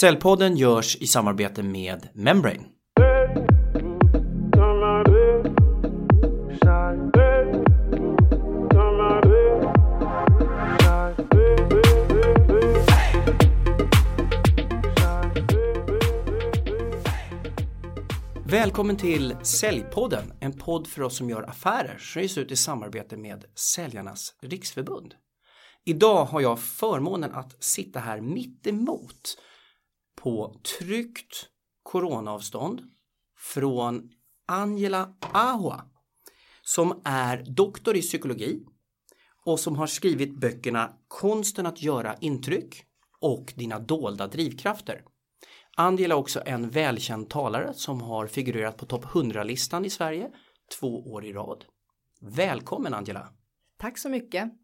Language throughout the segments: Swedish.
Cellpodden görs i samarbete med Membrane. Välkommen till Säljpodden, en podd för oss som gör affärer som ges ut i samarbete med Säljarnas Riksförbund. Idag har jag förmånen att sitta här mitt emot på tryggt coronaavstånd från Angela Ahua som är doktor i psykologi och som har skrivit böckerna Konsten att göra intryck och Dina dolda drivkrafter. Angela är också en välkänd talare som har figurerat på topp 100-listan i Sverige två år i rad. Välkommen Angela! Tack så mycket!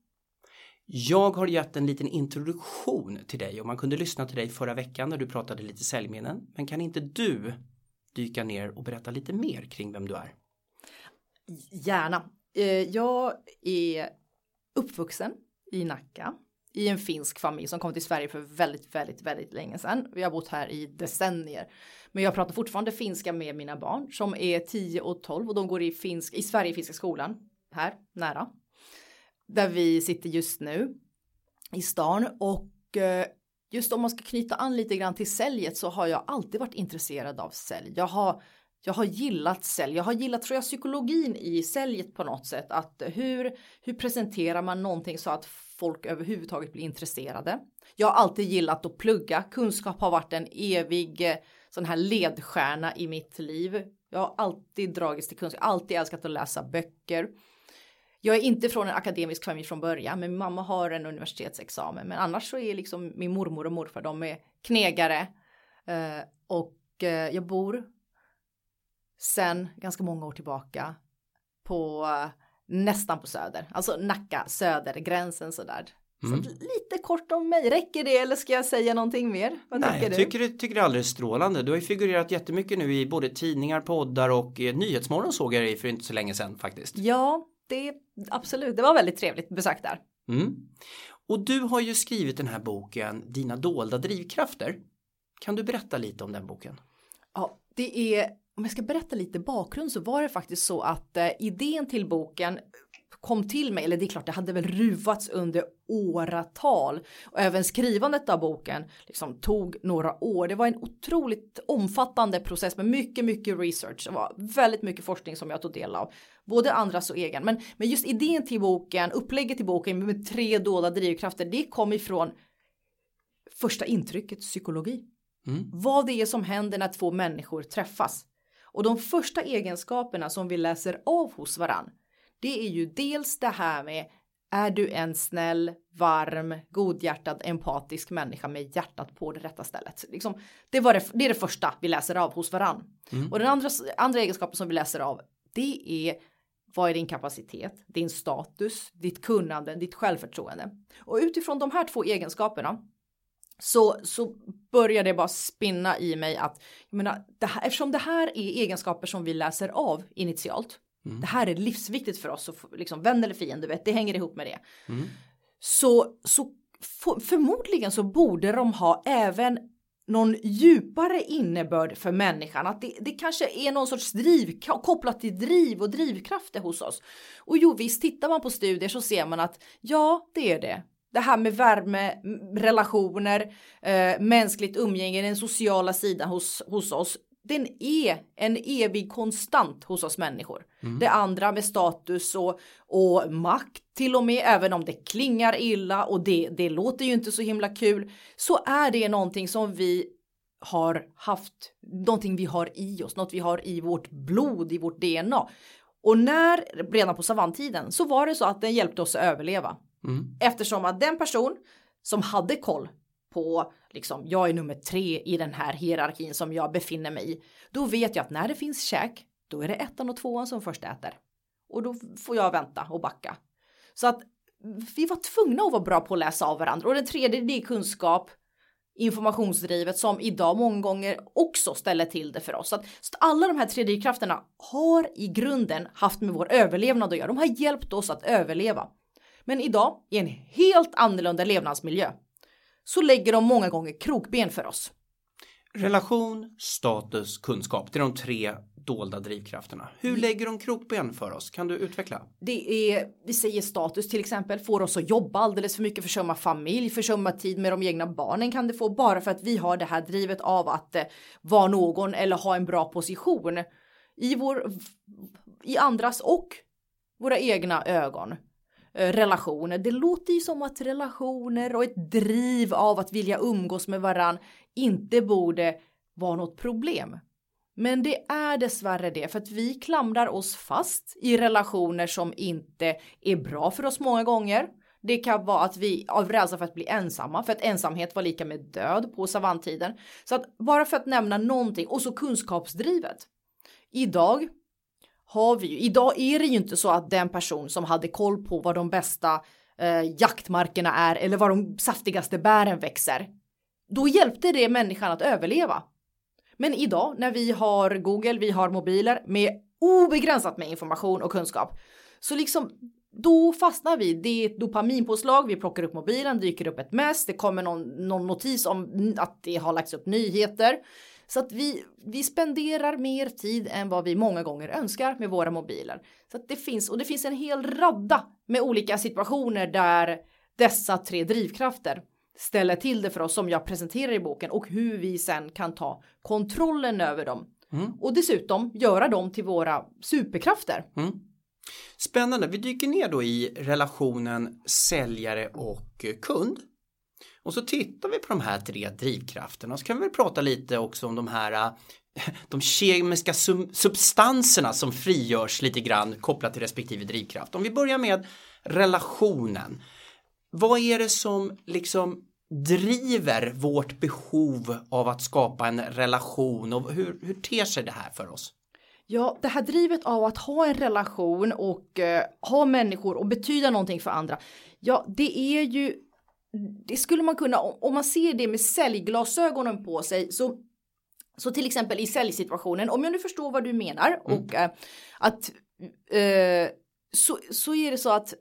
Jag har gett en liten introduktion till dig och man kunde lyssna till dig förra veckan när du pratade lite säljminnen. Men kan inte du dyka ner och berätta lite mer kring vem du är? Gärna. Eh, jag är uppvuxen i Nacka i en finsk familj som kom till Sverige för väldigt, väldigt, väldigt länge sedan. Vi har bott här i decennier. Men jag pratar fortfarande finska med mina barn som är 10 och 12 och de går i, finsk, i Sverige finska skolan här nära där vi sitter just nu i stan och eh, just om man ska knyta an lite grann till säljet så har jag alltid varit intresserad av sälj. Jag har jag har gillat sälj. Jag har gillat tror jag psykologin i säljet på något sätt. Att hur, hur presenterar man någonting så att folk överhuvudtaget blir intresserade. Jag har alltid gillat att plugga. Kunskap har varit en evig eh, sån här ledstjärna i mitt liv. Jag har alltid dragits till kunskap, alltid älskat att läsa böcker. Jag är inte från en akademisk familj från början, men min mamma har en universitetsexamen. Men annars så är liksom min mormor och morfar, de är knegare. Eh, och eh, jag bor sen ganska många år tillbaka på eh, nästan på söder, alltså Nacka, söder, gränsen sådär. Mm. Så lite kort om mig, räcker det eller ska jag säga någonting mer? Vad Nej, tycker jag tycker, du? tycker det är alldeles strålande. Du har ju figurerat jättemycket nu i både tidningar, poddar och eh, Nyhetsmorgon såg jag dig för inte så länge sedan faktiskt. Ja, det absolut, det var väldigt trevligt besök där. Mm. Och du har ju skrivit den här boken Dina dolda drivkrafter. Kan du berätta lite om den boken? Ja, det är om jag ska berätta lite bakgrund så var det faktiskt så att eh, idén till boken kom till mig, eller det är klart det hade väl ruvats under åratal och även skrivandet av boken liksom tog några år. Det var en otroligt omfattande process med mycket, mycket research. Det var väldigt mycket forskning som jag tog del av, både andras och egen. Men, men just idén till boken, upplägget till boken med tre dolda drivkrafter, det kom ifrån första intrycket psykologi. Mm. Vad det är som händer när två människor träffas. Och de första egenskaperna som vi läser av hos varann, det är ju dels det här med är du en snäll, varm, godhjärtad, empatisk människa med hjärtat på det rätta stället? Liksom, det, var det, det är det första vi läser av hos varann. Mm. Och den andra, andra egenskapen som vi läser av, det är vad är din kapacitet, din status, ditt kunnande, ditt självförtroende? Och utifrån de här två egenskaperna så, så börjar det bara spinna i mig att jag menar, det här, eftersom det här är egenskaper som vi läser av initialt. Mm. Det här är livsviktigt för oss, och liksom vän eller fiende, vet, det hänger ihop med det. Mm. Så, så för, förmodligen så borde de ha även någon djupare innebörd för människan. Att det, det kanske är någon sorts driv kopplat till driv och drivkrafter hos oss. Och jo visst, tittar man på studier så ser man att ja, det är det det här med värme, relationer, eh, mänskligt umgänge, den sociala sidan hos, hos oss. Den är en evig konstant hos oss människor. Mm. Det andra med status och, och makt till och med, även om det klingar illa och det, det låter ju inte så himla kul, så är det någonting som vi har haft, någonting vi har i oss, något vi har i vårt blod, i vårt DNA. Och när, redan på savanntiden, så var det så att den hjälpte oss att överleva. Mm. Eftersom att den person som hade koll på liksom, jag är nummer tre i den här hierarkin som jag befinner mig i. Då vet jag att när det finns käk, då är det ettan och tvåan som först äter. Och då får jag vänta och backa. Så att vi var tvungna att vara bra på att läsa av varandra. Och den tredje, det är kunskap, informationsdrivet som idag många gånger också ställer till det för oss. Så att, så att alla de här tre drivkrafterna har i grunden haft med vår överlevnad att göra. De har hjälpt oss att överleva. Men idag, i en helt annorlunda levnadsmiljö, så lägger de många gånger krokben för oss. Relation, status, kunskap. Det är de tre dolda drivkrafterna. Hur lägger de krokben för oss? Kan du utveckla? Det är, vi säger status till exempel, får oss att jobba alldeles för mycket, försumma familj, försumma tid med de egna barnen kan det få bara för att vi har det här drivet av att eh, vara någon eller ha en bra position i vår, i andras och våra egna ögon. Eh, relationer. Det låter ju som att relationer och ett driv av att vilja umgås med varann inte borde vara något problem. Men det är dessvärre det för att vi klamrar oss fast i relationer som inte är bra för oss många gånger. Det kan vara att vi av rädsla för att bli ensamma, för att ensamhet var lika med död på savanntiden. Så att bara för att nämna någonting och så kunskapsdrivet. Idag har vi ju, idag är det ju inte så att den person som hade koll på vad de bästa eh, jaktmarkerna är eller var de saftigaste bären växer. Då hjälpte det människan att överleva. Men idag när vi har Google, vi har mobiler med obegränsat med information och kunskap. Så liksom då fastnar vi. Det är ett dopaminpåslag. Vi plockar upp mobilen, dyker upp ett mess. Det kommer någon, någon notis om att det har lagts upp nyheter. Så att vi, vi spenderar mer tid än vad vi många gånger önskar med våra mobiler. Så att det finns, och det finns en hel radda med olika situationer där dessa tre drivkrafter ställer till det för oss som jag presenterar i boken och hur vi sen kan ta kontrollen över dem. Mm. Och dessutom göra dem till våra superkrafter. Mm. Spännande, vi dyker ner då i relationen säljare och kund. Och så tittar vi på de här tre drivkrafterna och så kan vi väl prata lite också om de här eh, de kemiska substanserna som frigörs lite grann kopplat till respektive drivkraft. Om vi börjar med relationen. Vad är det som liksom driver vårt behov av att skapa en relation och hur, hur ter sig det här för oss? Ja, det här drivet av att ha en relation och eh, ha människor och betyda någonting för andra. Ja, det är ju det skulle man kunna, om man ser det med säljglasögonen på sig, så, så till exempel i säljsituationen, om jag nu förstår vad du menar mm. och äh, att äh, så, så är det så att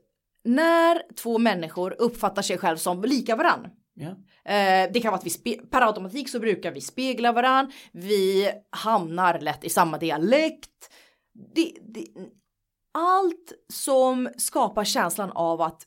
när två människor uppfattar sig själv som lika varann. Yeah. Eh, det kan vara att vi per automatik så brukar vi spegla varann. Vi hamnar lätt i samma dialekt. Det, det, allt som skapar känslan av att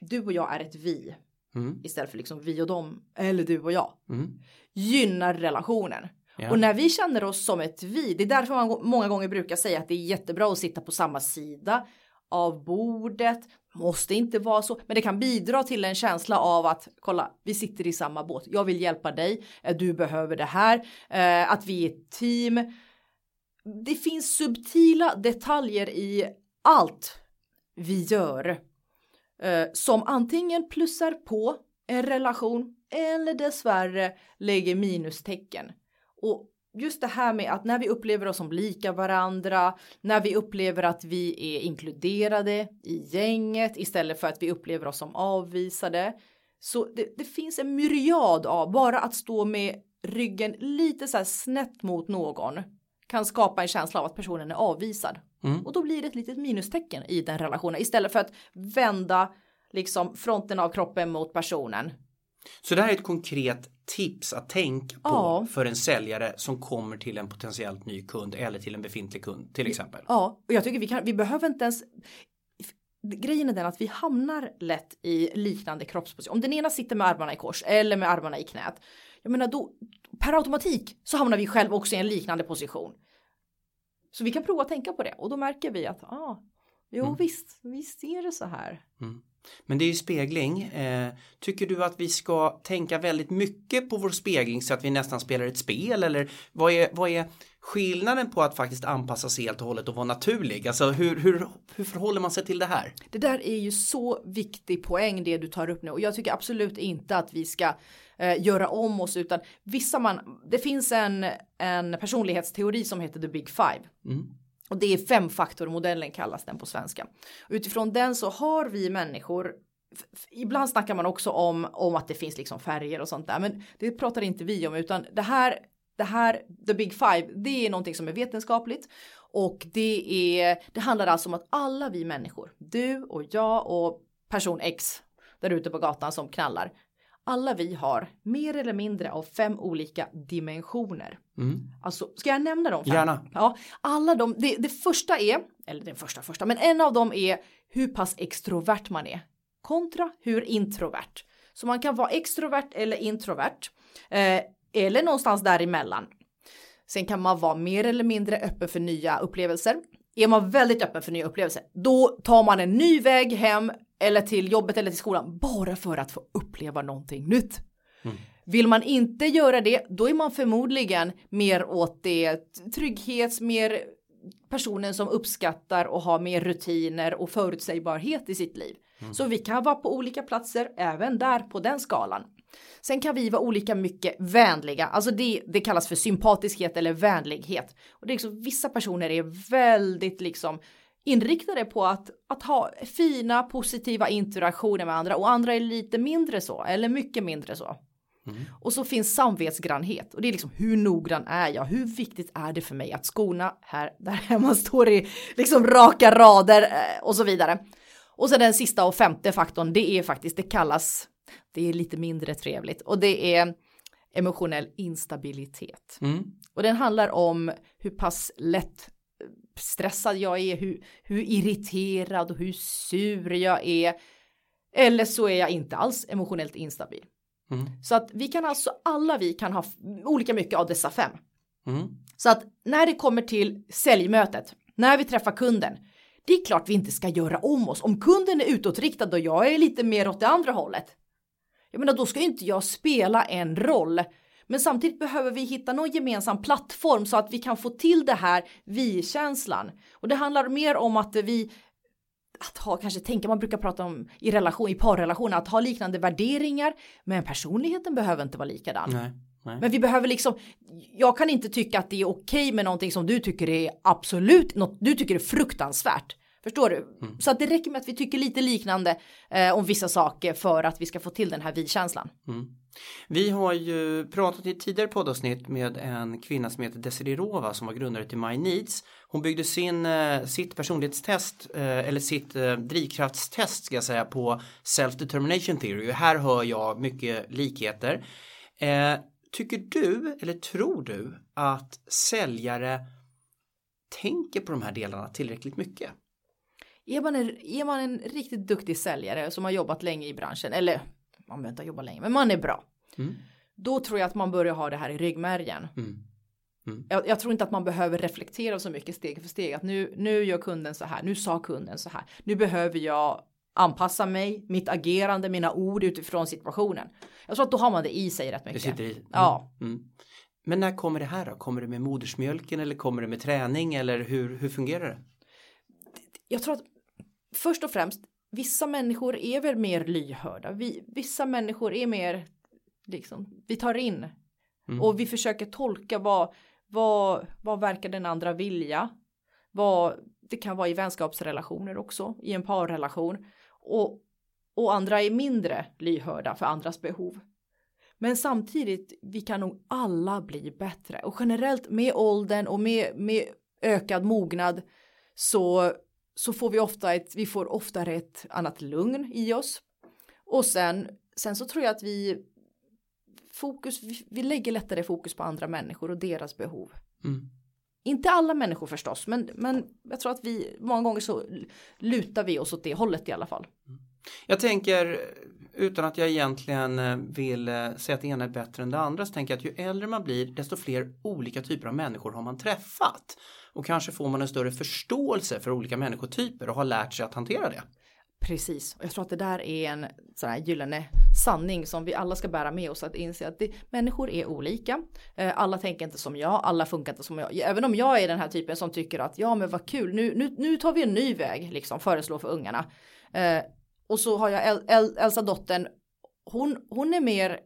du och jag är ett vi. Mm. Istället för liksom vi och dem eller du och jag. Mm. Gynnar relationen. Ja. Och när vi känner oss som ett vi, det är därför man många gånger brukar säga att det är jättebra att sitta på samma sida av bordet. Måste inte vara så, men det kan bidra till en känsla av att kolla, vi sitter i samma båt. Jag vill hjälpa dig, eh, du behöver det här, eh, att vi är ett team. Det finns subtila detaljer i allt vi gör eh, som antingen plussar på en relation eller dessvärre lägger minustecken. Och just det här med att när vi upplever oss som lika varandra, när vi upplever att vi är inkluderade i gänget istället för att vi upplever oss som avvisade. Så det, det finns en myriad av bara att stå med ryggen lite så här snett mot någon kan skapa en känsla av att personen är avvisad. Mm. Och då blir det ett litet minustecken i den relationen istället för att vända liksom fronten av kroppen mot personen. Så det här är ett konkret tips att tänka på ja. för en säljare som kommer till en potentiellt ny kund eller till en befintlig kund till exempel. Ja, och jag tycker vi kan, vi behöver inte ens Grejen är den att vi hamnar lätt i liknande kroppsposition. Om den ena sitter med armarna i kors eller med armarna i knät. Jag menar då per automatik så hamnar vi själv också i en liknande position. Så vi kan prova att tänka på det och då märker vi att ah, jo mm. visst, visst är det så här. Mm. Men det är ju spegling. Eh, tycker du att vi ska tänka väldigt mycket på vår spegling så att vi nästan spelar ett spel eller vad är, vad är skillnaden på att faktiskt anpassa sig helt och hållet och vara naturlig? Alltså hur, hur, hur förhåller man sig till det här? Det där är ju så viktig poäng det du tar upp nu och jag tycker absolut inte att vi ska eh, göra om oss utan vissa man, det finns en, en personlighetsteori som heter the big five. Mm. Och det är femfaktormodellen kallas den på svenska. Utifrån den så har vi människor Ibland snackar man också om, om att det finns liksom färger och sånt där, men det pratar inte vi om, utan det här, det här, the big five, det är någonting som är vetenskapligt och det är, det handlar alltså om att alla vi människor, du och jag och person X där ute på gatan som knallar, alla vi har mer eller mindre av fem olika dimensioner. Mm. Alltså, ska jag nämna dem? Fem? Gärna. Ja, alla de, det, det första är, eller den första första, men en av dem är hur pass extrovert man är kontra hur introvert. Så man kan vara extrovert eller introvert eh, eller någonstans däremellan. Sen kan man vara mer eller mindre öppen för nya upplevelser. Är man väldigt öppen för nya upplevelser, då tar man en ny väg hem eller till jobbet eller till skolan bara för att få uppleva någonting nytt. Mm. Vill man inte göra det, då är man förmodligen mer åt det trygghets, mer personen som uppskattar och har mer rutiner och förutsägbarhet i sitt liv. Mm. Så vi kan vara på olika platser även där på den skalan. Sen kan vi vara olika mycket vänliga, alltså det, det kallas för sympatiskhet eller vänlighet. Och det är liksom, vissa personer är väldigt liksom inriktade på att, att ha fina positiva interaktioner med andra och andra är lite mindre så eller mycket mindre så. Mm. Och så finns samvetsgrannhet och det är liksom hur noggrann är jag? Hur viktigt är det för mig att skorna här där hemma står i liksom raka rader eh, och så vidare. Och sen den sista och femte faktorn, det är faktiskt, det kallas, det är lite mindre trevligt och det är emotionell instabilitet. Mm. Och den handlar om hur pass lätt stressad jag är, hur, hur irriterad och hur sur jag är. Eller så är jag inte alls emotionellt instabil. Mm. Så att vi kan alltså, alla vi kan ha olika mycket av dessa fem. Mm. Så att när det kommer till säljmötet, när vi träffar kunden, det är klart vi inte ska göra om oss. Om kunden är utåtriktad och jag är lite mer åt det andra hållet. Jag menar, då ska inte jag spela en roll. Men samtidigt behöver vi hitta någon gemensam plattform så att vi kan få till det här vi-känslan. Och det handlar mer om att vi att ha, kanske tänka, man brukar prata om i relation, i parrelationer, att ha liknande värderingar, men personligheten behöver inte vara likadan. Nej, nej. Men vi behöver liksom, jag kan inte tycka att det är okej med någonting som du tycker är absolut, något du tycker är fruktansvärt. Förstår du? Mm. Så att det räcker med att vi tycker lite liknande eh, om vissa saker för att vi ska få till den här vi-känslan. Mm. Vi har ju pratat i ett tidigare poddavsnitt med en kvinna som heter Desiree Rova som var grundare till My Needs. Hon byggde sin, eh, sitt personlighetstest eh, eller sitt eh, drivkraftstest ska jag säga på self-determination theory. Och här hör jag mycket likheter. Tycker du eller tror du att säljare tänker på de här delarna tillräckligt mycket? Är man, en, är man en riktigt duktig säljare som har jobbat länge i branschen eller man behöver inte jobba länge, men man är bra. Mm. Då tror jag att man börjar ha det här i ryggmärgen. Mm. Mm. Jag, jag, tror inte att man behöver reflektera så mycket steg för steg. Att nu, nu gör kunden så här, nu sa kunden så här. Nu behöver jag anpassa mig, mitt agerande, mina ord utifrån situationen. Jag tror att då har man det i sig rätt mycket. Det sitter i. Mm. Ja. Mm. Men när kommer det här då? Kommer det med modersmjölken eller kommer det med träning eller hur, hur fungerar det? Jag tror att först och främst vissa människor är väl mer lyhörda. Vi, vissa människor är mer liksom, vi tar in mm. och vi försöker tolka vad, vad, vad verkar den andra vilja? Vad, det kan vara i vänskapsrelationer också, i en parrelation. Och, och andra är mindre lyhörda för andras behov. Men samtidigt, vi kan nog alla bli bättre. Och generellt med åldern och med, med ökad mognad så så får vi ofta ett, vi får oftare ett annat lugn i oss. Och sen, sen så tror jag att vi fokus, vi, vi lägger lättare fokus på andra människor och deras behov. Mm. Inte alla människor förstås, men, men jag tror att vi många gånger så lutar vi oss åt det hållet i alla fall. Mm. Jag tänker utan att jag egentligen eh, vill eh, säga att det ena är bättre än det andra så tänker jag att ju äldre man blir desto fler olika typer av människor har man träffat. Och kanske får man en större förståelse för olika människotyper och har lärt sig att hantera det. Precis, och jag tror att det där är en sån här gyllene sanning som vi alla ska bära med oss att inse att det, människor är olika. Eh, alla tänker inte som jag, alla funkar inte som jag. Även om jag är den här typen som tycker att ja men vad kul, nu, nu, nu tar vi en ny väg liksom föreslå för ungarna. Och så har jag El, El, Elsa dottern, hon, hon är mer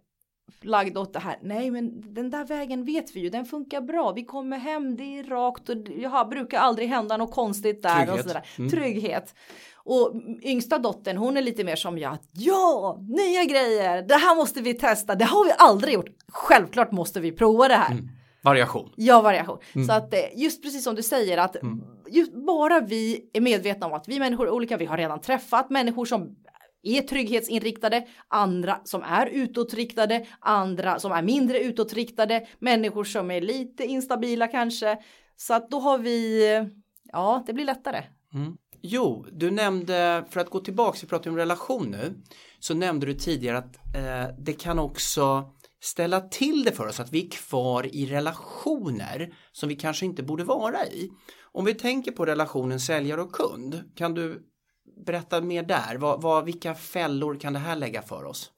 lagd åt det här. Nej, men den där vägen vet vi ju, den funkar bra. Vi kommer hem, det är rakt och jaha, brukar aldrig hända något konstigt där. Trygghet. Och sådär. Mm. Trygghet. Och yngsta dottern, hon är lite mer som jag. Ja, nya grejer. Det här måste vi testa. Det har vi aldrig gjort. Självklart måste vi prova det här. Mm. Variation. Ja, variation. Mm. Så att eh, just precis som du säger att mm. bara vi är medvetna om att vi människor är olika. Vi har redan träffat människor som är trygghetsinriktade, andra som är utåtriktade, andra som är mindre utåtriktade, människor som är lite instabila kanske. Så att då har vi, ja, det blir lättare. Mm. Jo, du nämnde, för att gå tillbaka, vi pratar om relation nu, så nämnde du tidigare att eh, det kan också ställa till det för oss att vi är kvar i relationer som vi kanske inte borde vara i. Om vi tänker på relationen säljare och kund, kan du berätta mer där? Vad, vad, vilka fällor kan det här lägga för oss?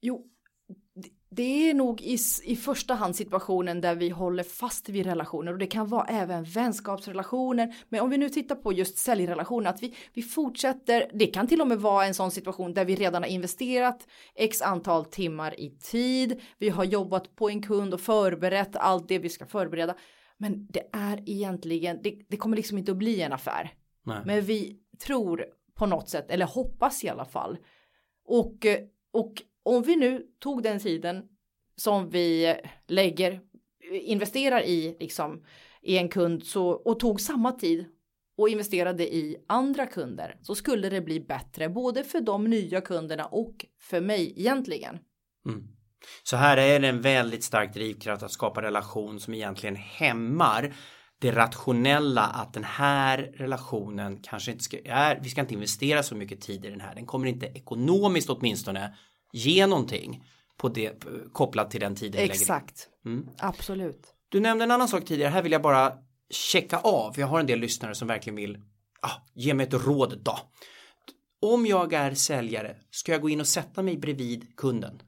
Jo, det är nog i, i första hand situationen där vi håller fast vid relationer och det kan vara även vänskapsrelationer. Men om vi nu tittar på just säljrelationer, att vi, vi fortsätter, det kan till och med vara en sån situation där vi redan har investerat x antal timmar i tid, vi har jobbat på en kund och förberett allt det vi ska förbereda. Men det är egentligen, det, det kommer liksom inte att bli en affär. Nej. Men vi tror på något sätt, eller hoppas i alla fall. Och, och om vi nu tog den tiden som vi lägger, investerar i liksom i en kund så, och tog samma tid och investerade i andra kunder så skulle det bli bättre både för de nya kunderna och för mig egentligen. Mm. Så här är det en väldigt stark drivkraft att skapa relation som egentligen hämmar det rationella att den här relationen kanske inte ska, är, vi ska inte investera så mycket tid i den här, den kommer inte ekonomiskt åtminstone ge någonting på det, kopplat till den tiden Exakt, mm. absolut. Du nämnde en annan sak tidigare, här vill jag bara checka av, jag har en del lyssnare som verkligen vill ah, ge mig ett råd då. Om jag är säljare, ska jag gå in och sätta mig bredvid kunden?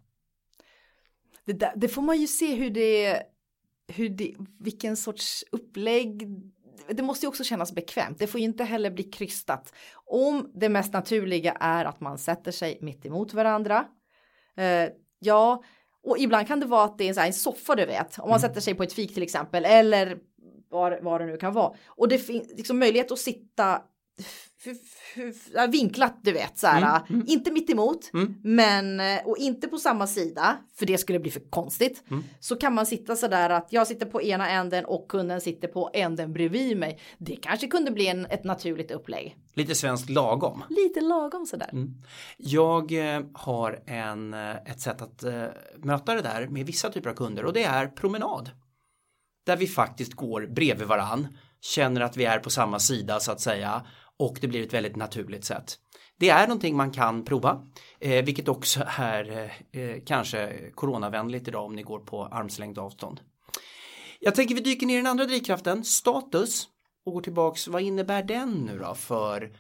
Det, där, det får man ju se hur det, hur det, vilken sorts upplägg det måste ju också kännas bekvämt. Det får ju inte heller bli krystat. Om det mest naturliga är att man sätter sig mitt emot varandra Eh, ja, och ibland kan det vara att det är en soffa du vet, om man mm. sätter sig på ett fik till exempel, eller vad, vad det nu kan vara. Och det finns liksom möjlighet att sitta vinklat du vet så här, mm, mm. inte mitt emot mm. men eh, och inte på samma sida för det skulle bli för konstigt mm. så kan man sitta så där att jag sitter på ena änden och kunden sitter på änden bredvid mig det kanske kunde bli en, ett naturligt upplägg lite svenskt lagom lite lagom så där mm. jag eh, har en eh, ett sätt att eh, möta det där med vissa typer av kunder och det är promenad där vi faktiskt går bredvid varann känner att vi är på samma sida så att säga och det blir ett väldigt naturligt sätt. Det är någonting man kan prova, eh, vilket också är eh, kanske coronavänligt idag om ni går på armslängd avstånd. Jag tänker vi dyker ner i den andra drivkraften, status, och går tillbaks, vad innebär den nu då för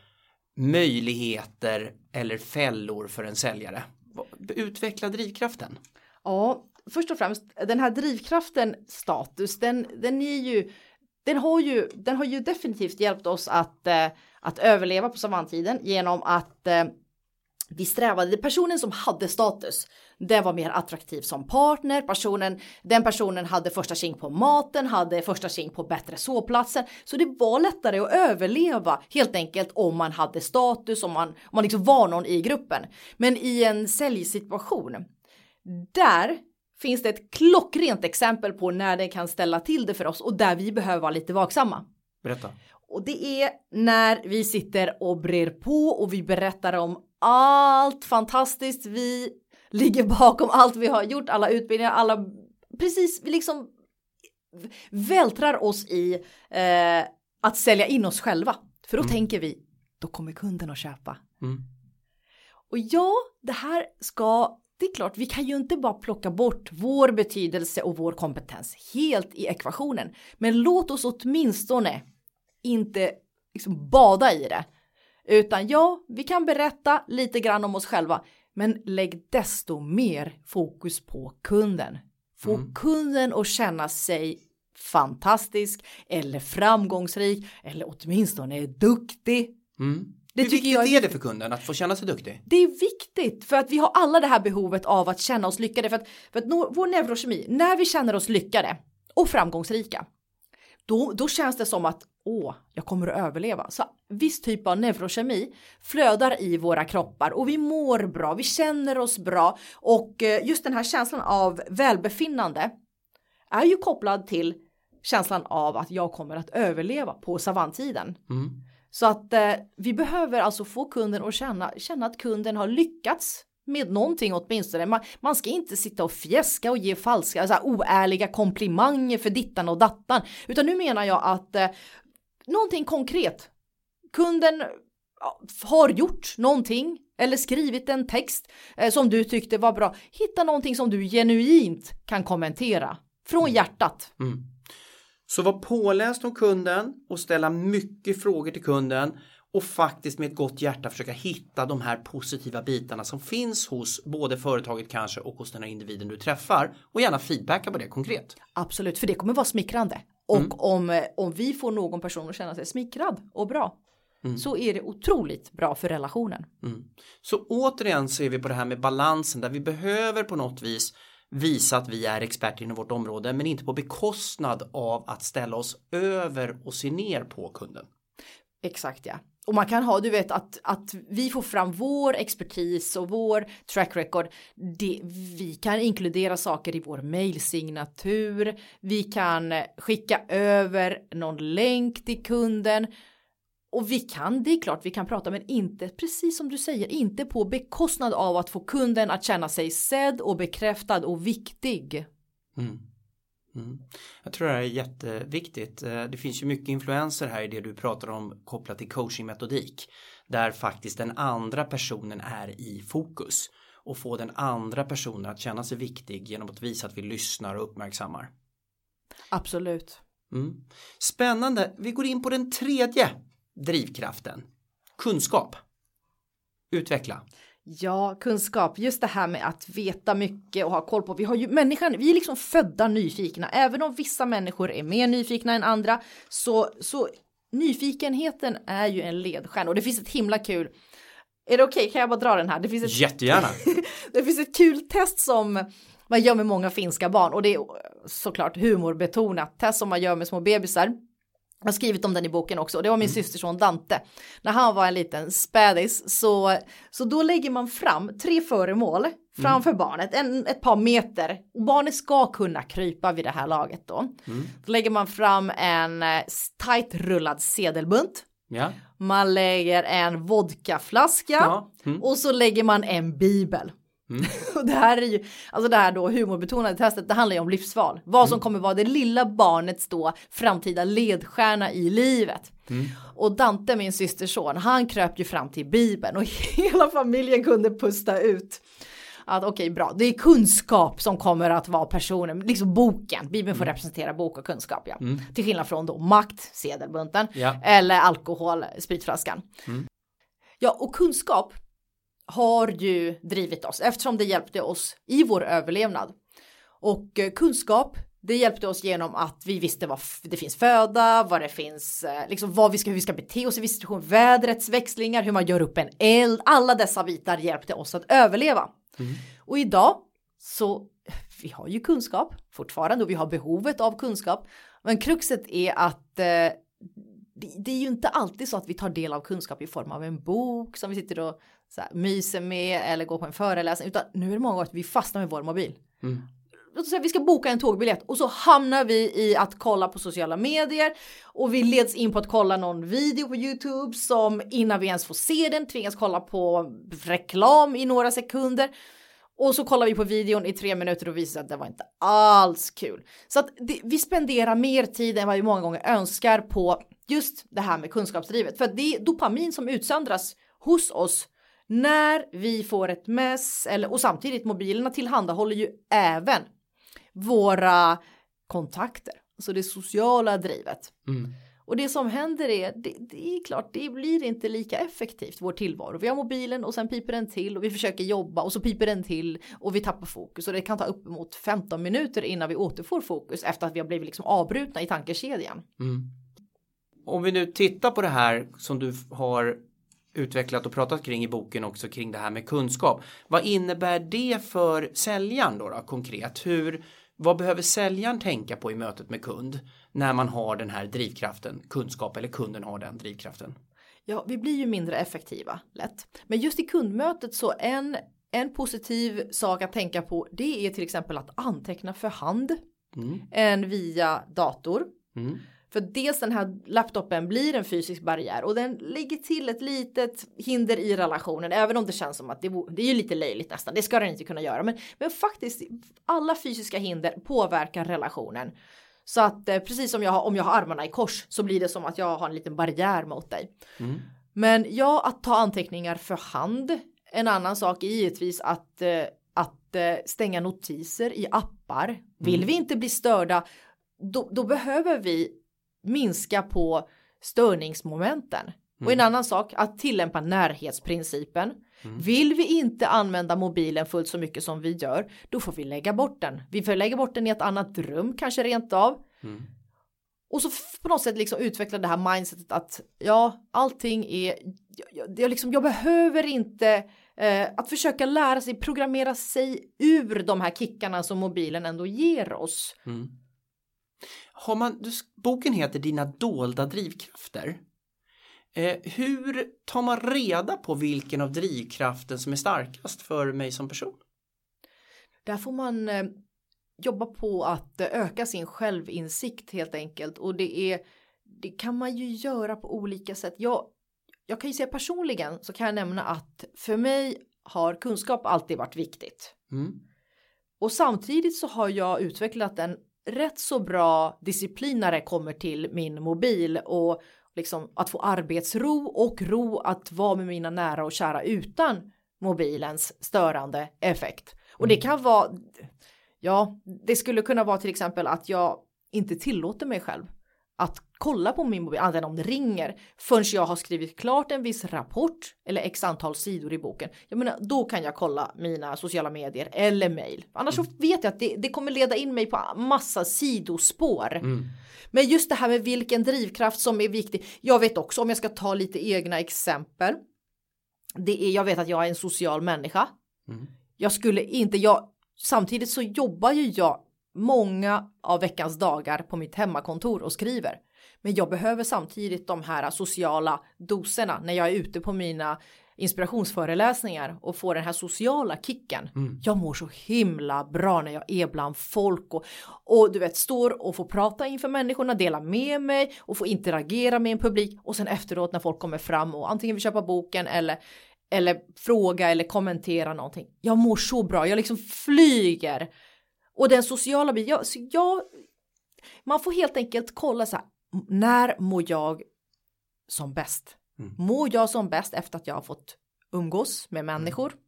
möjligheter eller fällor för en säljare? Utveckla drivkraften. Ja, först och främst den här drivkraften status, den, den är ju den har ju, den har ju definitivt hjälpt oss att, eh, att överleva på savantiden genom att eh, vi strävade, personen som hade status, den var mer attraktiv som partner, personen, den personen hade första tjing på maten, hade första tjing på bättre sovplatser. Så det var lättare att överleva helt enkelt om man hade status, om man, om man liksom var någon i gruppen. Men i en säljsituation, där finns det ett klockrent exempel på när det kan ställa till det för oss och där vi behöver vara lite vaksamma. Berätta. Och det är när vi sitter och brer på och vi berättar om allt fantastiskt vi ligger bakom allt vi har gjort, alla utbildningar, alla precis, vi liksom vältrar oss i eh, att sälja in oss själva. För då mm. tänker vi, då kommer kunden att köpa. Mm. Och ja, det här ska det är klart, vi kan ju inte bara plocka bort vår betydelse och vår kompetens helt i ekvationen. Men låt oss åtminstone inte liksom bada i det. Utan ja, vi kan berätta lite grann om oss själva, men lägg desto mer fokus på kunden. Få mm. kunden att känna sig fantastisk eller framgångsrik eller åtminstone duktig. Mm. Det Hur viktigt jag är det för kunden att få känna sig duktig? Det är viktigt för att vi har alla det här behovet av att känna oss lyckade för att, för att vår neurokemi, när vi känner oss lyckade och framgångsrika, då, då känns det som att åh, jag kommer att överleva. Så viss typ av neurokemi flödar i våra kroppar och vi mår bra, vi känner oss bra och eh, just den här känslan av välbefinnande är ju kopplad till känslan av att jag kommer att överleva på savanntiden. Mm. Så att eh, vi behöver alltså få kunden att känna, känna att kunden har lyckats med någonting åtminstone. Man, man ska inte sitta och fjäska och ge falska, så här, oärliga komplimanger för dittan och dattan. Utan nu menar jag att eh, någonting konkret. Kunden har gjort någonting eller skrivit en text eh, som du tyckte var bra. Hitta någonting som du genuint kan kommentera från mm. hjärtat. Mm. Så var påläst om kunden och ställa mycket frågor till kunden och faktiskt med ett gott hjärta försöka hitta de här positiva bitarna som finns hos både företaget kanske och hos den här individen du träffar och gärna feedbacka på det konkret. Absolut, för det kommer vara smickrande. Och mm. om, om vi får någon person att känna sig smickrad och bra Mm. så är det otroligt bra för relationen. Mm. Så återigen ser vi på det här med balansen där vi behöver på något vis visa att vi är experter inom vårt område men inte på bekostnad av att ställa oss över och se ner på kunden. Exakt ja. Och man kan ha, du vet att, att vi får fram vår expertis och vår track record. Det, vi kan inkludera saker i vår mailsignatur. Vi kan skicka över någon länk till kunden och vi kan, det är klart vi kan prata, men inte precis som du säger, inte på bekostnad av att få kunden att känna sig sedd och bekräftad och viktig. Mm. Mm. Jag tror det här är jätteviktigt. Eh, det finns ju mycket influenser här i det du pratar om kopplat till coachingmetodik. Där faktiskt den andra personen är i fokus. Och få den andra personen att känna sig viktig genom att visa att vi lyssnar och uppmärksammar. Absolut. Mm. Spännande. Vi går in på den tredje drivkraften? Kunskap. Utveckla. Ja, kunskap, just det här med att veta mycket och ha koll på. Vi har ju människan, vi är liksom födda nyfikna. Även om vissa människor är mer nyfikna än andra så, så nyfikenheten är ju en ledstjärna och det finns ett himla kul. Är det okej? Okay? Kan jag bara dra den här? Det finns ett, Jättegärna. det finns ett kul test som man gör med många finska barn och det är såklart humorbetonat test som man gör med små bebisar. Jag har skrivit om den i boken också och det var min mm. systerson Dante. När han var en liten spädis så, så då lägger man fram tre föremål framför mm. barnet, en, ett par meter. Barnet ska kunna krypa vid det här laget då. Mm. Då lägger man fram en eh, tight rullad sedelbunt. Ja. Man lägger en vodkaflaska ja. mm. och så lägger man en bibel. Mm. och det här är ju, alltså det här då humorbetonade testet, det handlar ju om livsval. Vad som mm. kommer vara det lilla barnets då framtida ledstjärna i livet. Mm. Och Dante, min systerson, han kröp ju fram till Bibeln och hela familjen kunde pusta ut. Att okej, okay, bra, det är kunskap som kommer att vara personen, liksom boken. Bibeln får mm. representera bok och kunskap, ja. Mm. Till skillnad från då makt, sedelbunten, ja. eller alkohol, spritflaskan. Ja, och kunskap har ju drivit oss eftersom det hjälpte oss i vår överlevnad. Och eh, kunskap, det hjälpte oss genom att vi visste vad det finns föda, vad det finns, eh, liksom vad vi ska, hur vi ska bete oss i viss situation, vädrets växlingar, hur man gör upp en eld. Alla dessa bitar hjälpte oss att överleva. Mm. Och idag så vi har ju kunskap fortfarande och vi har behovet av kunskap. Men kruxet är att eh, det är ju inte alltid så att vi tar del av kunskap i form av en bok som vi sitter och så här, myser med eller går på en föreläsning utan nu är det många gånger att vi fastnar med vår mobil. Mm. Låt oss säga vi ska boka en tågbiljett och så hamnar vi i att kolla på sociala medier och vi leds in på att kolla någon video på Youtube som innan vi ens får se den tvingas kolla på reklam i några sekunder. Och så kollar vi på videon i tre minuter och visar att det var inte alls kul. Så att det, vi spenderar mer tid än vad vi många gånger önskar på just det här med kunskapsdrivet. För det är dopamin som utsöndras hos oss när vi får ett mess eller och samtidigt mobilerna tillhandahåller ju även våra kontakter, alltså det sociala drivet. Mm. Och det som händer är, det, det, är klart, det blir inte lika effektivt vår tillvaro. Vi har mobilen och sen piper den till och vi försöker jobba och så piper den till och vi tappar fokus och det kan ta uppemot 15 minuter innan vi återfår fokus efter att vi har blivit liksom avbrutna i tankekedjan. Mm. Om vi nu tittar på det här som du har utvecklat och pratat kring i boken också kring det här med kunskap. Vad innebär det för säljaren då, då konkret? Hur, vad behöver säljaren tänka på i mötet med kund när man har den här drivkraften, kunskap eller kunden har den drivkraften? Ja, vi blir ju mindre effektiva lätt. Men just i kundmötet så en, en positiv sak att tänka på det är till exempel att anteckna för hand mm. än via dator. Mm. För dels den här laptopen blir en fysisk barriär och den lägger till ett litet hinder i relationen. Även om det känns som att det, det är ju lite löjligt nästan. Det ska den inte kunna göra. Men, men faktiskt alla fysiska hinder påverkar relationen. Så att eh, precis som jag har, om jag har armarna i kors så blir det som att jag har en liten barriär mot dig. Mm. Men ja, att ta anteckningar för hand. En annan sak är givetvis att, eh, att eh, stänga notiser i appar. Vill mm. vi inte bli störda, då, då behöver vi minska på störningsmomenten. Mm. Och en annan sak, att tillämpa närhetsprincipen. Mm. Vill vi inte använda mobilen fullt så mycket som vi gör, då får vi lägga bort den. Vi får lägga bort den i ett annat rum, kanske rent av. Mm. Och så på något sätt liksom utveckla det här mindsetet att ja, allting är, jag, jag, liksom, jag behöver inte eh, att försöka lära sig programmera sig ur de här kickarna som mobilen ändå ger oss. Mm. Har man, boken heter Dina dolda drivkrafter. Eh, hur tar man reda på vilken av drivkraften som är starkast för mig som person? Där får man eh, jobba på att eh, öka sin självinsikt helt enkelt och det är det kan man ju göra på olika sätt. Jag, jag kan ju säga personligen så kan jag nämna att för mig har kunskap alltid varit viktigt. Mm. Och samtidigt så har jag utvecklat en rätt så bra disciplin när det kommer till min mobil och liksom att få arbetsro och ro att vara med mina nära och kära utan mobilens störande effekt. Och det mm. kan vara, ja, det skulle kunna vara till exempel att jag inte tillåter mig själv att kolla på min mobil, annat om det ringer, förrän jag har skrivit klart en viss rapport eller x antal sidor i boken. Jag menar, då kan jag kolla mina sociala medier eller mail. Annars mm. så vet jag att det, det, kommer leda in mig på massa sidospår. Mm. Men just det här med vilken drivkraft som är viktig. Jag vet också om jag ska ta lite egna exempel. Det är, jag vet att jag är en social människa. Mm. Jag skulle inte, jag, samtidigt så jobbar ju jag många av veckans dagar på mitt hemmakontor och skriver. Men jag behöver samtidigt de här sociala doserna när jag är ute på mina inspirationsföreläsningar och får den här sociala kicken. Mm. Jag mår så himla bra när jag är bland folk och, och du vet står och får prata inför människorna, dela med mig och få interagera med en publik och sen efteråt när folk kommer fram och antingen vill köpa boken eller eller fråga eller kommentera någonting. Jag mår så bra, jag liksom flyger. Och den sociala biten, jag, jag, man får helt enkelt kolla så här, när mår jag som bäst? Mm. Mår jag som bäst efter att jag har fått umgås med mm. människor? Mm.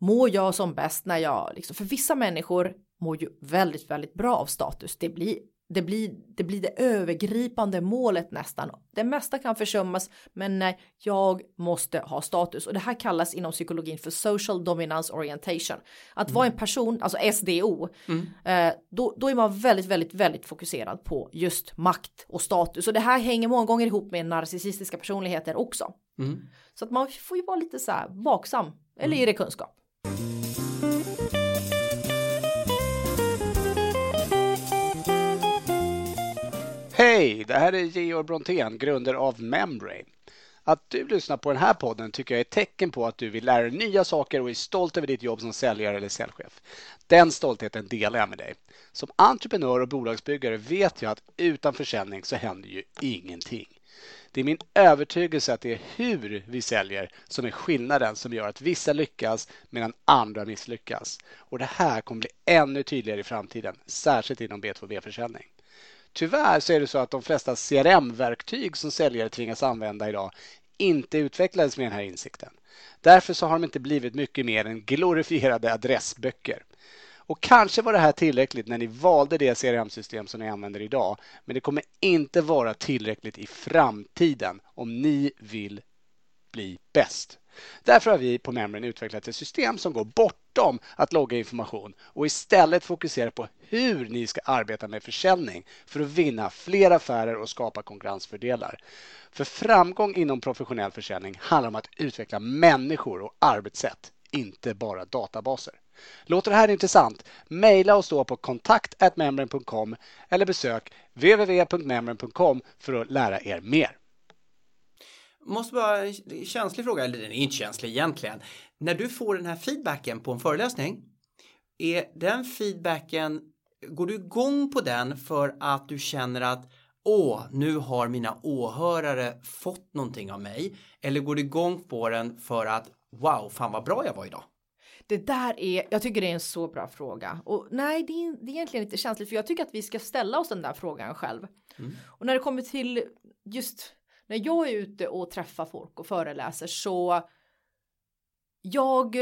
Mår jag som bäst när jag, liksom, för vissa människor mår ju väldigt, väldigt bra av status. Det blir det blir, det blir det övergripande målet nästan. Det mesta kan försummas, men nej, jag måste ha status och det här kallas inom psykologin för social dominance orientation. Att mm. vara en person, alltså SDO, mm. eh, då, då är man väldigt, väldigt, väldigt fokuserad på just makt och status och det här hänger många gånger ihop med narcissistiska personligheter också. Mm. Så att man får ju vara lite så här vaksam, eller mm. är det kunskap? Hej! Det här är Georg Brontén, grundare av Membrane. Att du lyssnar på den här podden tycker jag är ett tecken på att du vill lära dig nya saker och är stolt över ditt jobb som säljare eller säljchef. Den stoltheten delar jag med dig. Som entreprenör och bolagsbyggare vet jag att utan försäljning så händer ju ingenting. Det är min övertygelse att det är hur vi säljer som är skillnaden som gör att vissa lyckas medan andra misslyckas. Och det här kommer bli ännu tydligare i framtiden, särskilt inom B2B-försäljning. Tyvärr så är det så att de flesta CRM-verktyg som säljare tvingas använda idag inte utvecklades med den här insikten. Därför så har de inte blivit mycket mer än glorifierade adressböcker. Och kanske var det här tillräckligt när ni valde det CRM-system som ni använder idag, men det kommer inte vara tillräckligt i framtiden om ni vill bli bäst. Därför har vi på Membrane utvecklat ett system som går bortom att logga information och istället fokuserar på hur ni ska arbeta med försäljning för att vinna fler affärer och skapa konkurrensfördelar. För framgång inom professionell försäljning handlar om att utveckla människor och arbetssätt, inte bara databaser. Låter det här intressant? Maila oss då på kontakt.membrane.com eller besök www.membrane.com för att lära er mer. Måste bara, känslig fråga, eller den är inte känslig egentligen. När du får den här feedbacken på en föreläsning, är den feedbacken, går du igång på den för att du känner att åh, nu har mina åhörare fått någonting av mig? Eller går du igång på den för att wow, fan vad bra jag var idag? Det där är, jag tycker det är en så bra fråga. Och nej, det är, det är egentligen lite känsligt för jag tycker att vi ska ställa oss den där frågan själv. Mm. Och när det kommer till just när jag är ute och träffar folk och föreläser så jag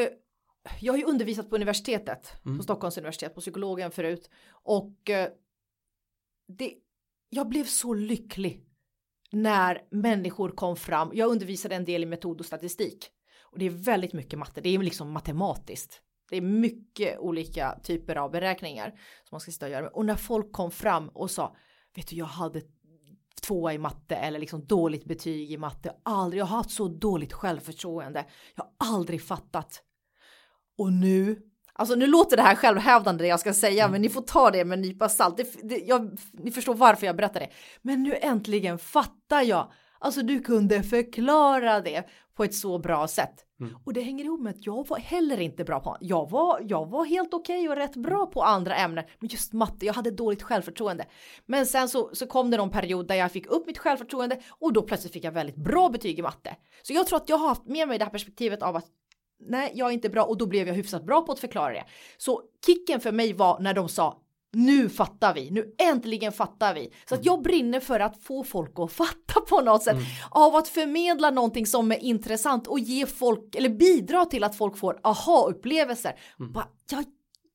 jag har ju undervisat på universitetet, mm. på Stockholms universitet, på psykologen förut. Och eh, det, jag blev så lycklig när människor kom fram. Jag undervisade en del i metod och statistik. Och det är väldigt mycket matte, det är liksom matematiskt. Det är mycket olika typer av beräkningar som man ska sitta och göra. Och när folk kom fram och sa, vet du jag hade tvåa i matte eller liksom dåligt betyg i matte. Aldrig, jag har haft så dåligt självförtroende. Jag har aldrig fattat. Och nu, alltså nu låter det här självhävdande det jag ska säga, mm. men ni får ta det med en nypa salt. Det, det, jag, ni förstår varför jag berättar det. Men nu äntligen fattar jag. Alltså du kunde förklara det på ett så bra sätt. Mm. Och det hänger ihop med att jag var heller inte bra på, jag var, jag var helt okej okay och rätt bra på andra ämnen, men just matte, jag hade dåligt självförtroende. Men sen så, så kom det någon period där jag fick upp mitt självförtroende och då plötsligt fick jag väldigt bra betyg i matte. Så jag tror att jag har haft med mig det här perspektivet av att nej, jag är inte bra och då blev jag hyfsat bra på att förklara det. Så kicken för mig var när de sa nu fattar vi, nu äntligen fattar vi. Så att jag brinner för att få folk att fatta på något sätt. Mm. Av att förmedla någonting som är intressant och ge folk, eller bidra till att folk får aha-upplevelser. Mm. ja,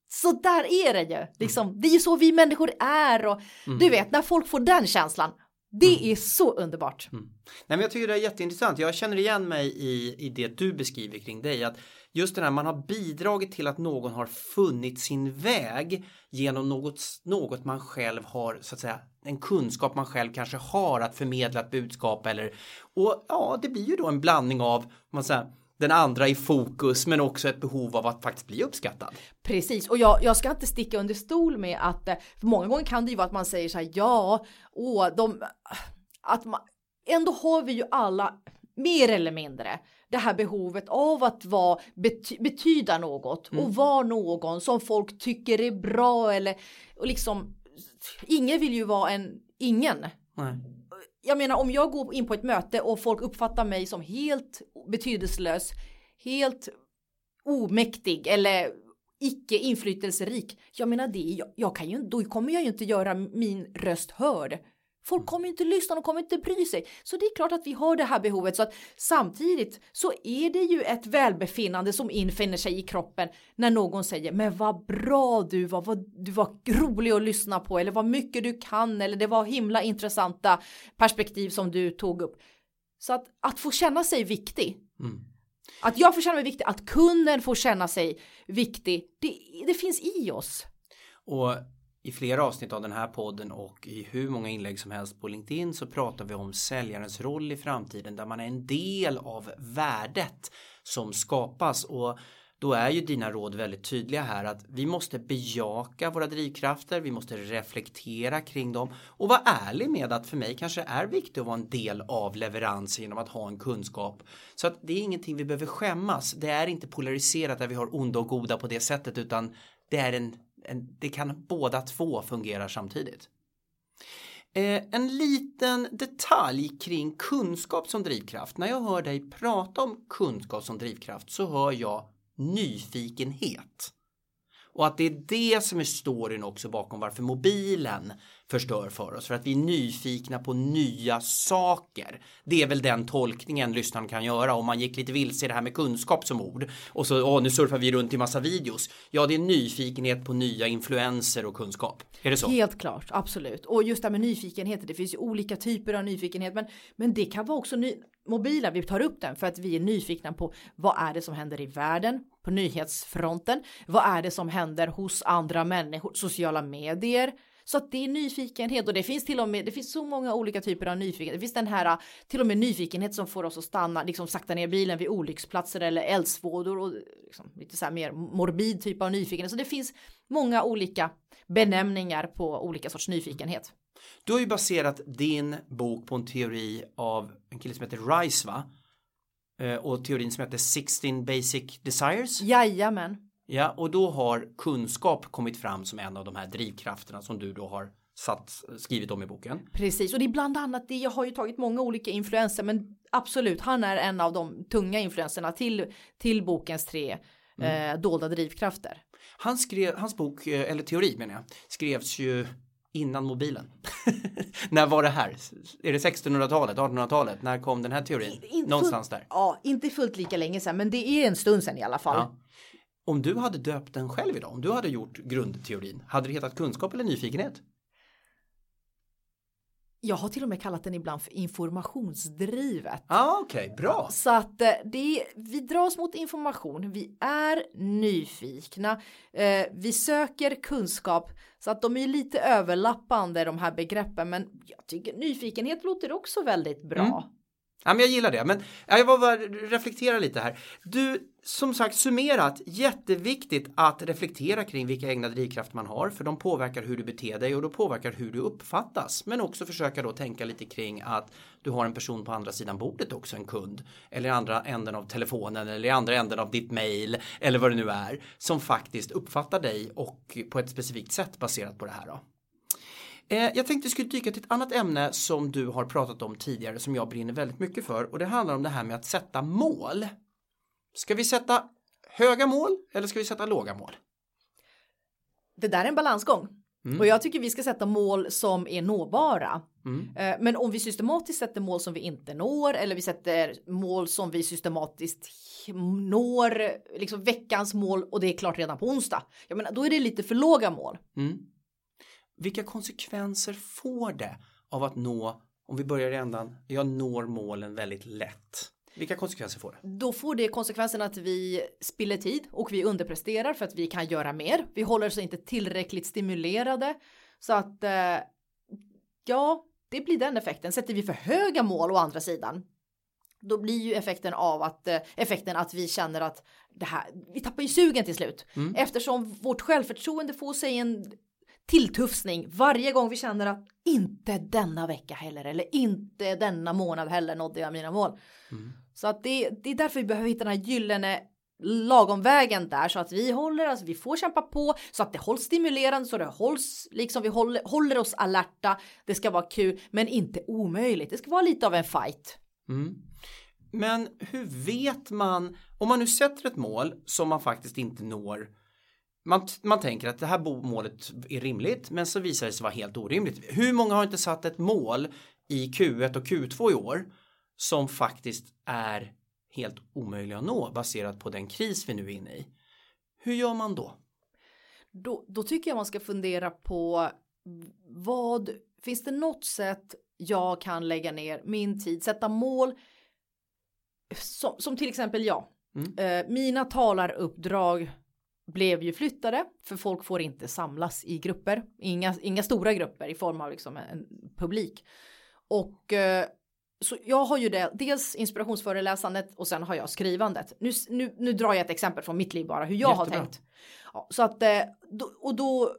så där är det ju. Liksom, mm. Det är ju så vi människor är och mm. du vet när folk får den känslan. Det mm. är så underbart. Mm. Nej, men jag tycker det är jätteintressant. Jag känner igen mig i, i det du beskriver kring dig. Att just det här man har bidragit till att någon har funnit sin väg genom något, något man själv har så att säga en kunskap man själv kanske har att förmedla ett budskap eller och ja det blir ju då en blandning av man säger den andra i fokus men också ett behov av att faktiskt bli uppskattad. Precis och jag, jag ska inte sticka under stol med att eh, många gånger kan det ju vara att man säger så här ja, åh, de, att man, ändå har vi ju alla mer eller mindre det här behovet av att vara, bety, betyda något mm. och vara någon som folk tycker är bra eller och liksom ingen vill ju vara en ingen. Nej. Jag menar om jag går in på ett möte och folk uppfattar mig som helt betydelselös, helt omäktig eller icke inflytelserik. Jag menar det, jag, jag kan ju, då kommer jag ju inte göra min röst hörd. Folk kommer inte lyssna, de kommer inte bry sig. Så det är klart att vi har det här behovet. Så att samtidigt så är det ju ett välbefinnande som infinner sig i kroppen när någon säger men vad bra du var, vad, du var rolig att lyssna på eller vad mycket du kan eller det var himla intressanta perspektiv som du tog upp. Så att, att få känna sig viktig. Mm. Att jag får känna mig viktig, att kunden får känna sig viktig. Det, det finns i oss. Och i flera avsnitt av den här podden och i hur många inlägg som helst på LinkedIn så pratar vi om säljarens roll i framtiden där man är en del av värdet som skapas och då är ju dina råd väldigt tydliga här att vi måste bejaka våra drivkrafter, vi måste reflektera kring dem och vara ärlig med att för mig kanske är viktigt att vara en del av leverans genom att ha en kunskap. Så att det är ingenting vi behöver skämmas. Det är inte polariserat där vi har onda och goda på det sättet utan det är en, det kan båda två fungera samtidigt. Eh, en liten detalj kring kunskap som drivkraft. När jag hör dig prata om kunskap som drivkraft så hör jag nyfikenhet. Och att det är det som är storyn också bakom varför mobilen förstör för oss. För att vi är nyfikna på nya saker. Det är väl den tolkningen lyssnaren kan göra om man gick lite vilse i det här med kunskap som ord. Och så, åh, nu surfar vi runt i massa videos. Ja, det är nyfikenhet på nya influenser och kunskap. Är det så? Helt klart, absolut. Och just det här med nyfikenhet, det finns ju olika typer av nyfikenhet. Men, men det kan vara också ny mobilen, vi tar upp den för att vi är nyfikna på vad är det som händer i världen på nyhetsfronten? Vad är det som händer hos andra människor, sociala medier? Så att det är nyfikenhet och det finns till och med, det finns så många olika typer av nyfikenhet. Det finns den här till och med nyfikenhet som får oss att stanna, liksom sakta ner bilen vid olycksplatser eller eldsvådor och liksom, lite så här mer morbid typ av nyfikenhet. Så det finns många olika benämningar på olika sorts nyfikenhet. Du har ju baserat din bok på en teori av en kille som heter Rice va? Eh, och teorin som heter 16 Basic Desires. Jajamän. Ja, och då har kunskap kommit fram som en av de här drivkrafterna som du då har satt, skrivit om i boken. Precis, och det är bland annat det. Jag har ju tagit många olika influenser, men absolut, han är en av de tunga influenserna till, till bokens tre mm. eh, dolda drivkrafter. Han skrev, hans bok, eh, eller teori menar jag, skrevs ju innan mobilen. när var det här? Är det 1600-talet, 1800-talet? När kom den här teorin? In, Någonstans fullt, där. Ja, inte fullt lika länge sedan, men det är en stund sedan i alla fall. Ja. Om du hade döpt den själv idag, om du hade gjort grundteorin, hade det hetat kunskap eller nyfikenhet? Jag har till och med kallat den ibland för informationsdrivet. Ah, Okej, okay, bra. Så att eh, det, vi dras mot information, vi är nyfikna, eh, vi söker kunskap så att de är lite överlappande de här begreppen men jag tycker nyfikenhet låter också väldigt bra. Mm. Ja, men jag gillar det, men jag var bara reflektera lite här. Du, som sagt summerat, jätteviktigt att reflektera kring vilka egna drivkrafter man har, för de påverkar hur du beter dig och de påverkar hur du uppfattas. Men också försöka då tänka lite kring att du har en person på andra sidan bordet också, en kund, eller i andra änden av telefonen eller i andra änden av ditt mail eller vad det nu är, som faktiskt uppfattar dig och på ett specifikt sätt baserat på det här då. Eh, jag tänkte skulle dyka till ett annat ämne som du har pratat om tidigare som jag brinner väldigt mycket för och det handlar om det här med att sätta mål. Ska vi sätta höga mål eller ska vi sätta låga mål? Det där är en balansgång. Mm. Och jag tycker vi ska sätta mål som är nåbara. Mm. Eh, men om vi systematiskt sätter mål som vi inte når eller vi sätter mål som vi systematiskt når, liksom veckans mål och det är klart redan på onsdag. Jag menar, då är det lite för låga mål. Mm. Vilka konsekvenser får det av att nå, om vi börjar i ändan, jag når målen väldigt lätt. Vilka konsekvenser får det? Då får det konsekvensen att vi spiller tid och vi underpresterar för att vi kan göra mer. Vi håller oss inte tillräckligt stimulerade så att eh, ja, det blir den effekten. Sätter vi för höga mål å andra sidan, då blir ju effekten av att eh, effekten att vi känner att det här, vi tappar ju sugen till slut mm. eftersom vårt självförtroende får sig en tilltufsning varje gång vi känner att inte denna vecka heller eller inte denna månad heller nådde jag mina mål. Mm. Så att det, det är därför vi behöver hitta den här gyllene lagomvägen där så att vi håller, alltså vi får kämpa på så att det hålls stimulerande så det hålls liksom vi håller, håller oss alerta. Det ska vara kul men inte omöjligt. Det ska vara lite av en fight. Mm. Men hur vet man om man nu sätter ett mål som man faktiskt inte når man, man tänker att det här målet är rimligt men så visar det sig vara helt orimligt. Hur många har inte satt ett mål i Q1 och Q2 i år som faktiskt är helt omöjliga att nå baserat på den kris vi nu är inne i. Hur gör man då? Då, då tycker jag man ska fundera på vad finns det något sätt jag kan lägga ner min tid, sätta mål som, som till exempel jag. Mm. Eh, mina talaruppdrag blev ju flyttade för folk får inte samlas i grupper, inga, inga stora grupper i form av liksom en publik. Och eh, så jag har ju det, dels inspirationsföreläsandet och sen har jag skrivandet. Nu, nu, nu drar jag ett exempel från mitt liv bara hur jag Jättebra. har tänkt. Ja, så att, eh, då, och då,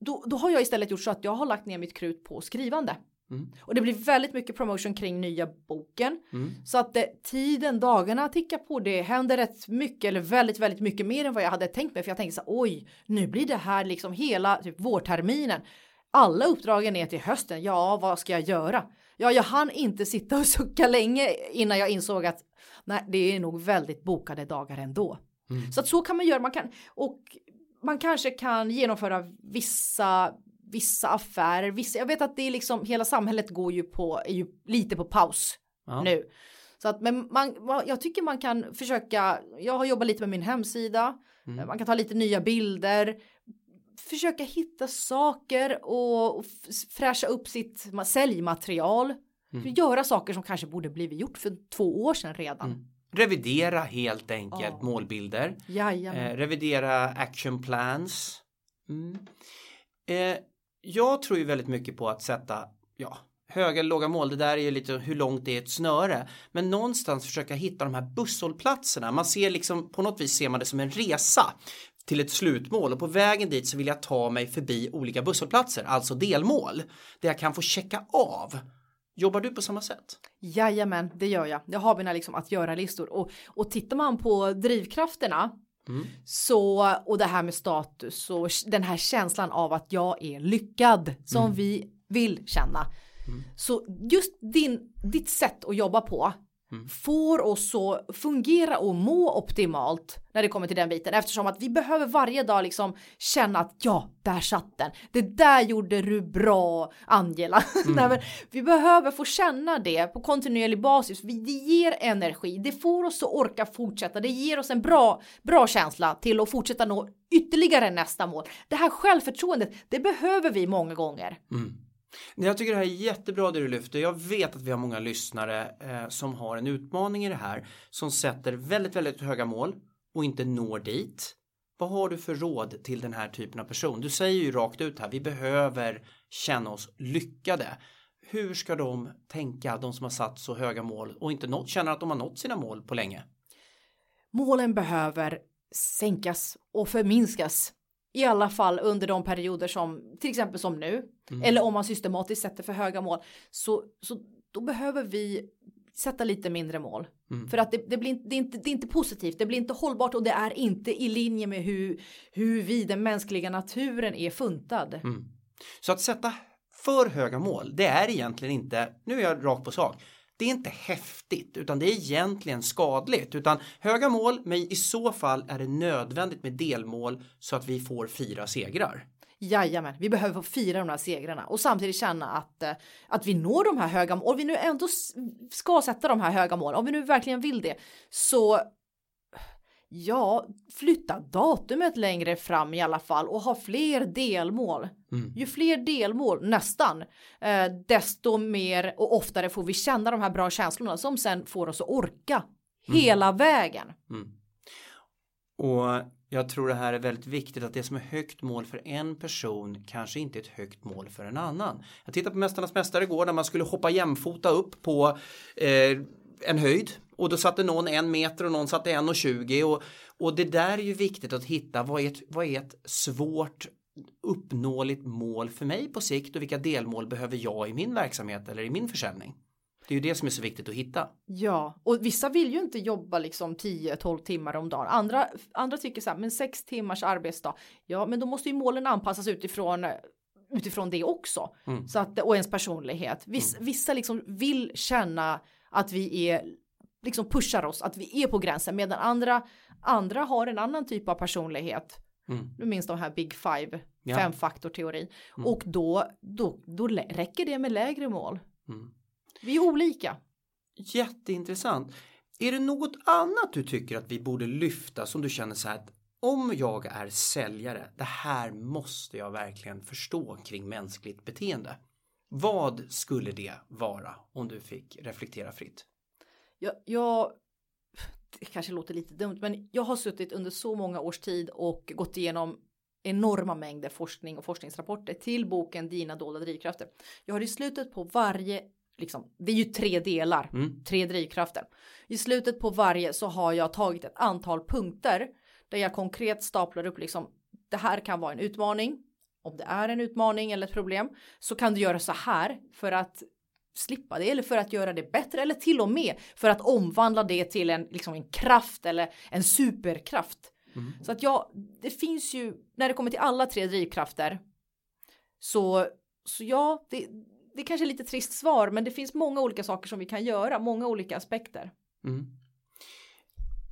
då, då har jag istället gjort så att jag har lagt ner mitt krut på skrivande. Mm. Och det blir väldigt mycket promotion kring nya boken. Mm. Så att det, tiden, dagarna tickar på. Det händer rätt mycket eller väldigt, väldigt mycket mer än vad jag hade tänkt mig. För jag tänkte så oj, nu blir det här liksom hela typ, vårterminen. Alla uppdragen är till hösten. Ja, vad ska jag göra? Ja, jag hann inte sitta och sucka länge innan jag insåg att nej, det är nog väldigt bokade dagar ändå. Mm. Så att så kan man göra. Man kan och man kanske kan genomföra vissa vissa affärer, vissa, jag vet att det är liksom hela samhället går ju på, är ju lite på paus ja. nu. Så att men man, jag tycker man kan försöka, jag har jobbat lite med min hemsida, mm. man kan ta lite nya bilder, försöka hitta saker och, och fräscha upp sitt säljmaterial. Mm. Göra saker som kanske borde blivit gjort för två år sedan redan. Mm. Revidera helt enkelt ja. målbilder. Eh, revidera action plans. Mm. Eh, jag tror ju väldigt mycket på att sätta, ja, höga eller låga mål, det där är ju lite hur långt det är ett snöre. Men någonstans försöka hitta de här busshållplatserna. Man ser liksom, på något vis ser man det som en resa till ett slutmål och på vägen dit så vill jag ta mig förbi olika busshållplatser, alltså delmål, där jag kan få checka av. Jobbar du på samma sätt? Jajamän, det gör jag. Jag har mina liksom att göra-listor och, och tittar man på drivkrafterna Mm. Så, och det här med status och den här känslan av att jag är lyckad som Mm. vi vill känna. Mm. Så just din, ditt sätt att jobba på Mm. får oss att fungera och må optimalt när det kommer till den biten eftersom att vi behöver varje dag liksom känna att ja, där satt den. Det där gjorde du bra Angela. Nej, men vi behöver få känna det på kontinuerlig basis. Det ger energi, det får oss att orka fortsätta, det ger oss en bra, bra känsla till att fortsätta nå ytterligare nästa mål. Det här självförtroendet, det behöver vi många gånger. Mm. Jag tycker det här är jättebra det du lyfter. Jag vet att vi har många lyssnare eh, som har en utmaning i det här. Som sätter väldigt, väldigt höga mål och inte når dit. Vad har du för råd till den här typen av person? Du säger ju rakt ut här, vi behöver känna oss lyckade. Hur ska de tänka, de som har satt så höga mål och inte nått, känner att de har nått sina mål på länge? Målen behöver sänkas och förminskas. I alla fall under de perioder som till exempel som nu. Eller om man systematiskt sätter för höga mål. Så, så då behöver vi sätta lite mindre mål. Mm. För att det, det, blir inte, det, är inte, det är inte positivt, det blir inte hållbart och det är inte i linje med hur, hur vi, den mänskliga naturen, är funtad. Mm. Så att sätta för höga mål, det är egentligen inte, nu är jag rakt på sak, det är inte häftigt utan det är egentligen skadligt utan höga mål men i så fall är det nödvändigt med delmål så att vi får fira segrar. Jajamän, vi behöver få fira de här segrarna och samtidigt känna att, eh, att vi når de här höga målen. Om vi nu ändå ska sätta de här höga målen, om vi nu verkligen vill det, så ja, flytta datumet längre fram i alla fall och ha fler delmål. Mm. Ju fler delmål, nästan, eh, desto mer och oftare får vi känna de här bra känslorna som sen får oss att orka hela vägen. Mm. Och jag tror det här är väldigt viktigt att det som är högt mål för en person kanske inte är ett högt mål för en annan. Jag tittade på Mästarnas Mästare igår där man skulle hoppa jämfota upp på eh, en höjd och då satte någon en meter och någon satte en och tjugo och, och det där är ju viktigt att hitta vad är, ett, vad är ett svårt uppnåeligt mål för mig på sikt och vilka delmål behöver jag i min verksamhet eller i min försäljning. Det är ju det som är så viktigt att hitta. Ja, och vissa vill ju inte jobba liksom 10-12 timmar om dagen. Andra, andra tycker så här, men sex timmars arbetsdag. Ja, men då måste ju målen anpassas utifrån utifrån det också. Mm. Så att, och ens personlighet. Viss, Vissa liksom vill känna att vi är, liksom pushar oss, att vi är på gränsen. Medan andra, andra har en annan typ av personlighet. Mm. Du minns de här Big Five, Ja. femfaktorteorin. Mm. Och då, då, då räcker det med lägre mål. Mm. Vi är olika. Jätteintressant. Är det något annat du tycker att vi borde lyfta som du känner så här att om jag är säljare, det här måste jag verkligen förstå kring mänskligt beteende. Vad skulle det vara om du fick reflektera fritt? Jag, jag, det kanske låter lite dumt, men jag har suttit under så många års tid och gått igenom enorma mängder forskning och forskningsrapporter till boken Dina dolda drivkrafter. Jag har i slutet på varje, liksom, det är ju tre delar, Mm. tre drivkrafter. I slutet på varje så har jag tagit ett antal punkter där jag konkret staplar upp liksom, det här kan vara en utmaning. Om det är en utmaning eller ett problem så kan du göra så här för att slippa det eller för att göra det bättre eller till och med för att omvandla det till en, liksom en kraft eller en superkraft. Mm. Så att ja, det finns ju, när det kommer till alla tre drivkrafter så, så ja, det, det kanske är lite trist svar, men det finns många olika saker som vi kan göra, många olika aspekter. Mm.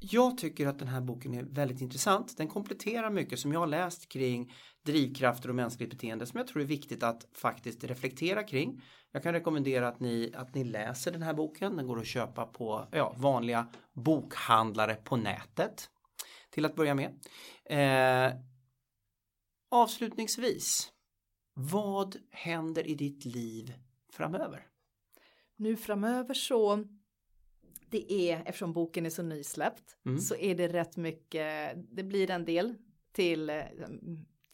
Jag tycker att den här boken är väldigt intressant. Den kompletterar mycket som jag har läst kring drivkrafter och mänskligt beteende som jag tror är viktigt att faktiskt reflektera kring. Jag kan rekommendera att ni, att ni läser den här boken. Den går att köpa på ja, vanliga bokhandlare på nätet. Till att börja med. Eh, avslutningsvis. Vad händer i ditt liv framöver? Nu framöver så det är, eftersom boken är så nysläppt, Mm. så är det rätt mycket, det blir en del till eh,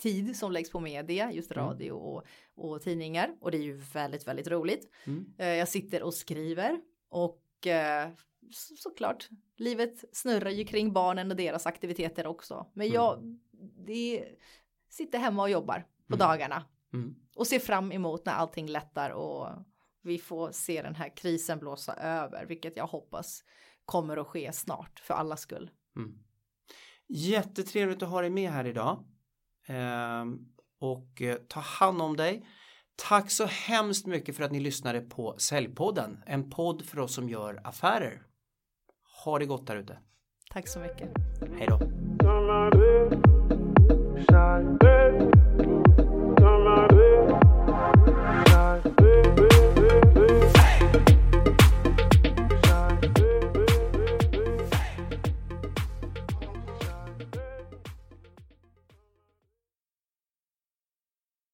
tid som läggs på media, just Mm. radio och, och tidningar. Och det är ju väldigt, väldigt roligt. Mm. Eh, Jag sitter och skriver och eh, så, såklart, livet snurrar ju kring barnen och deras aktiviteter också. Men Mm. jag det, sitter hemma och jobbar på Mm. dagarna Mm. och ser fram emot när allting lättar och vi får se den här krisen blåsa över, vilket jag hoppas kommer att ske snart för alla skull. Mm. Jättetrevligt att ha dig med här idag. Ehm, och eh, ta hand om dig. Tack så hemskt mycket för att ni lyssnade på Säljpodden, en podd för oss som gör affärer. Ha det gott där ute. Tack så mycket. Hej då.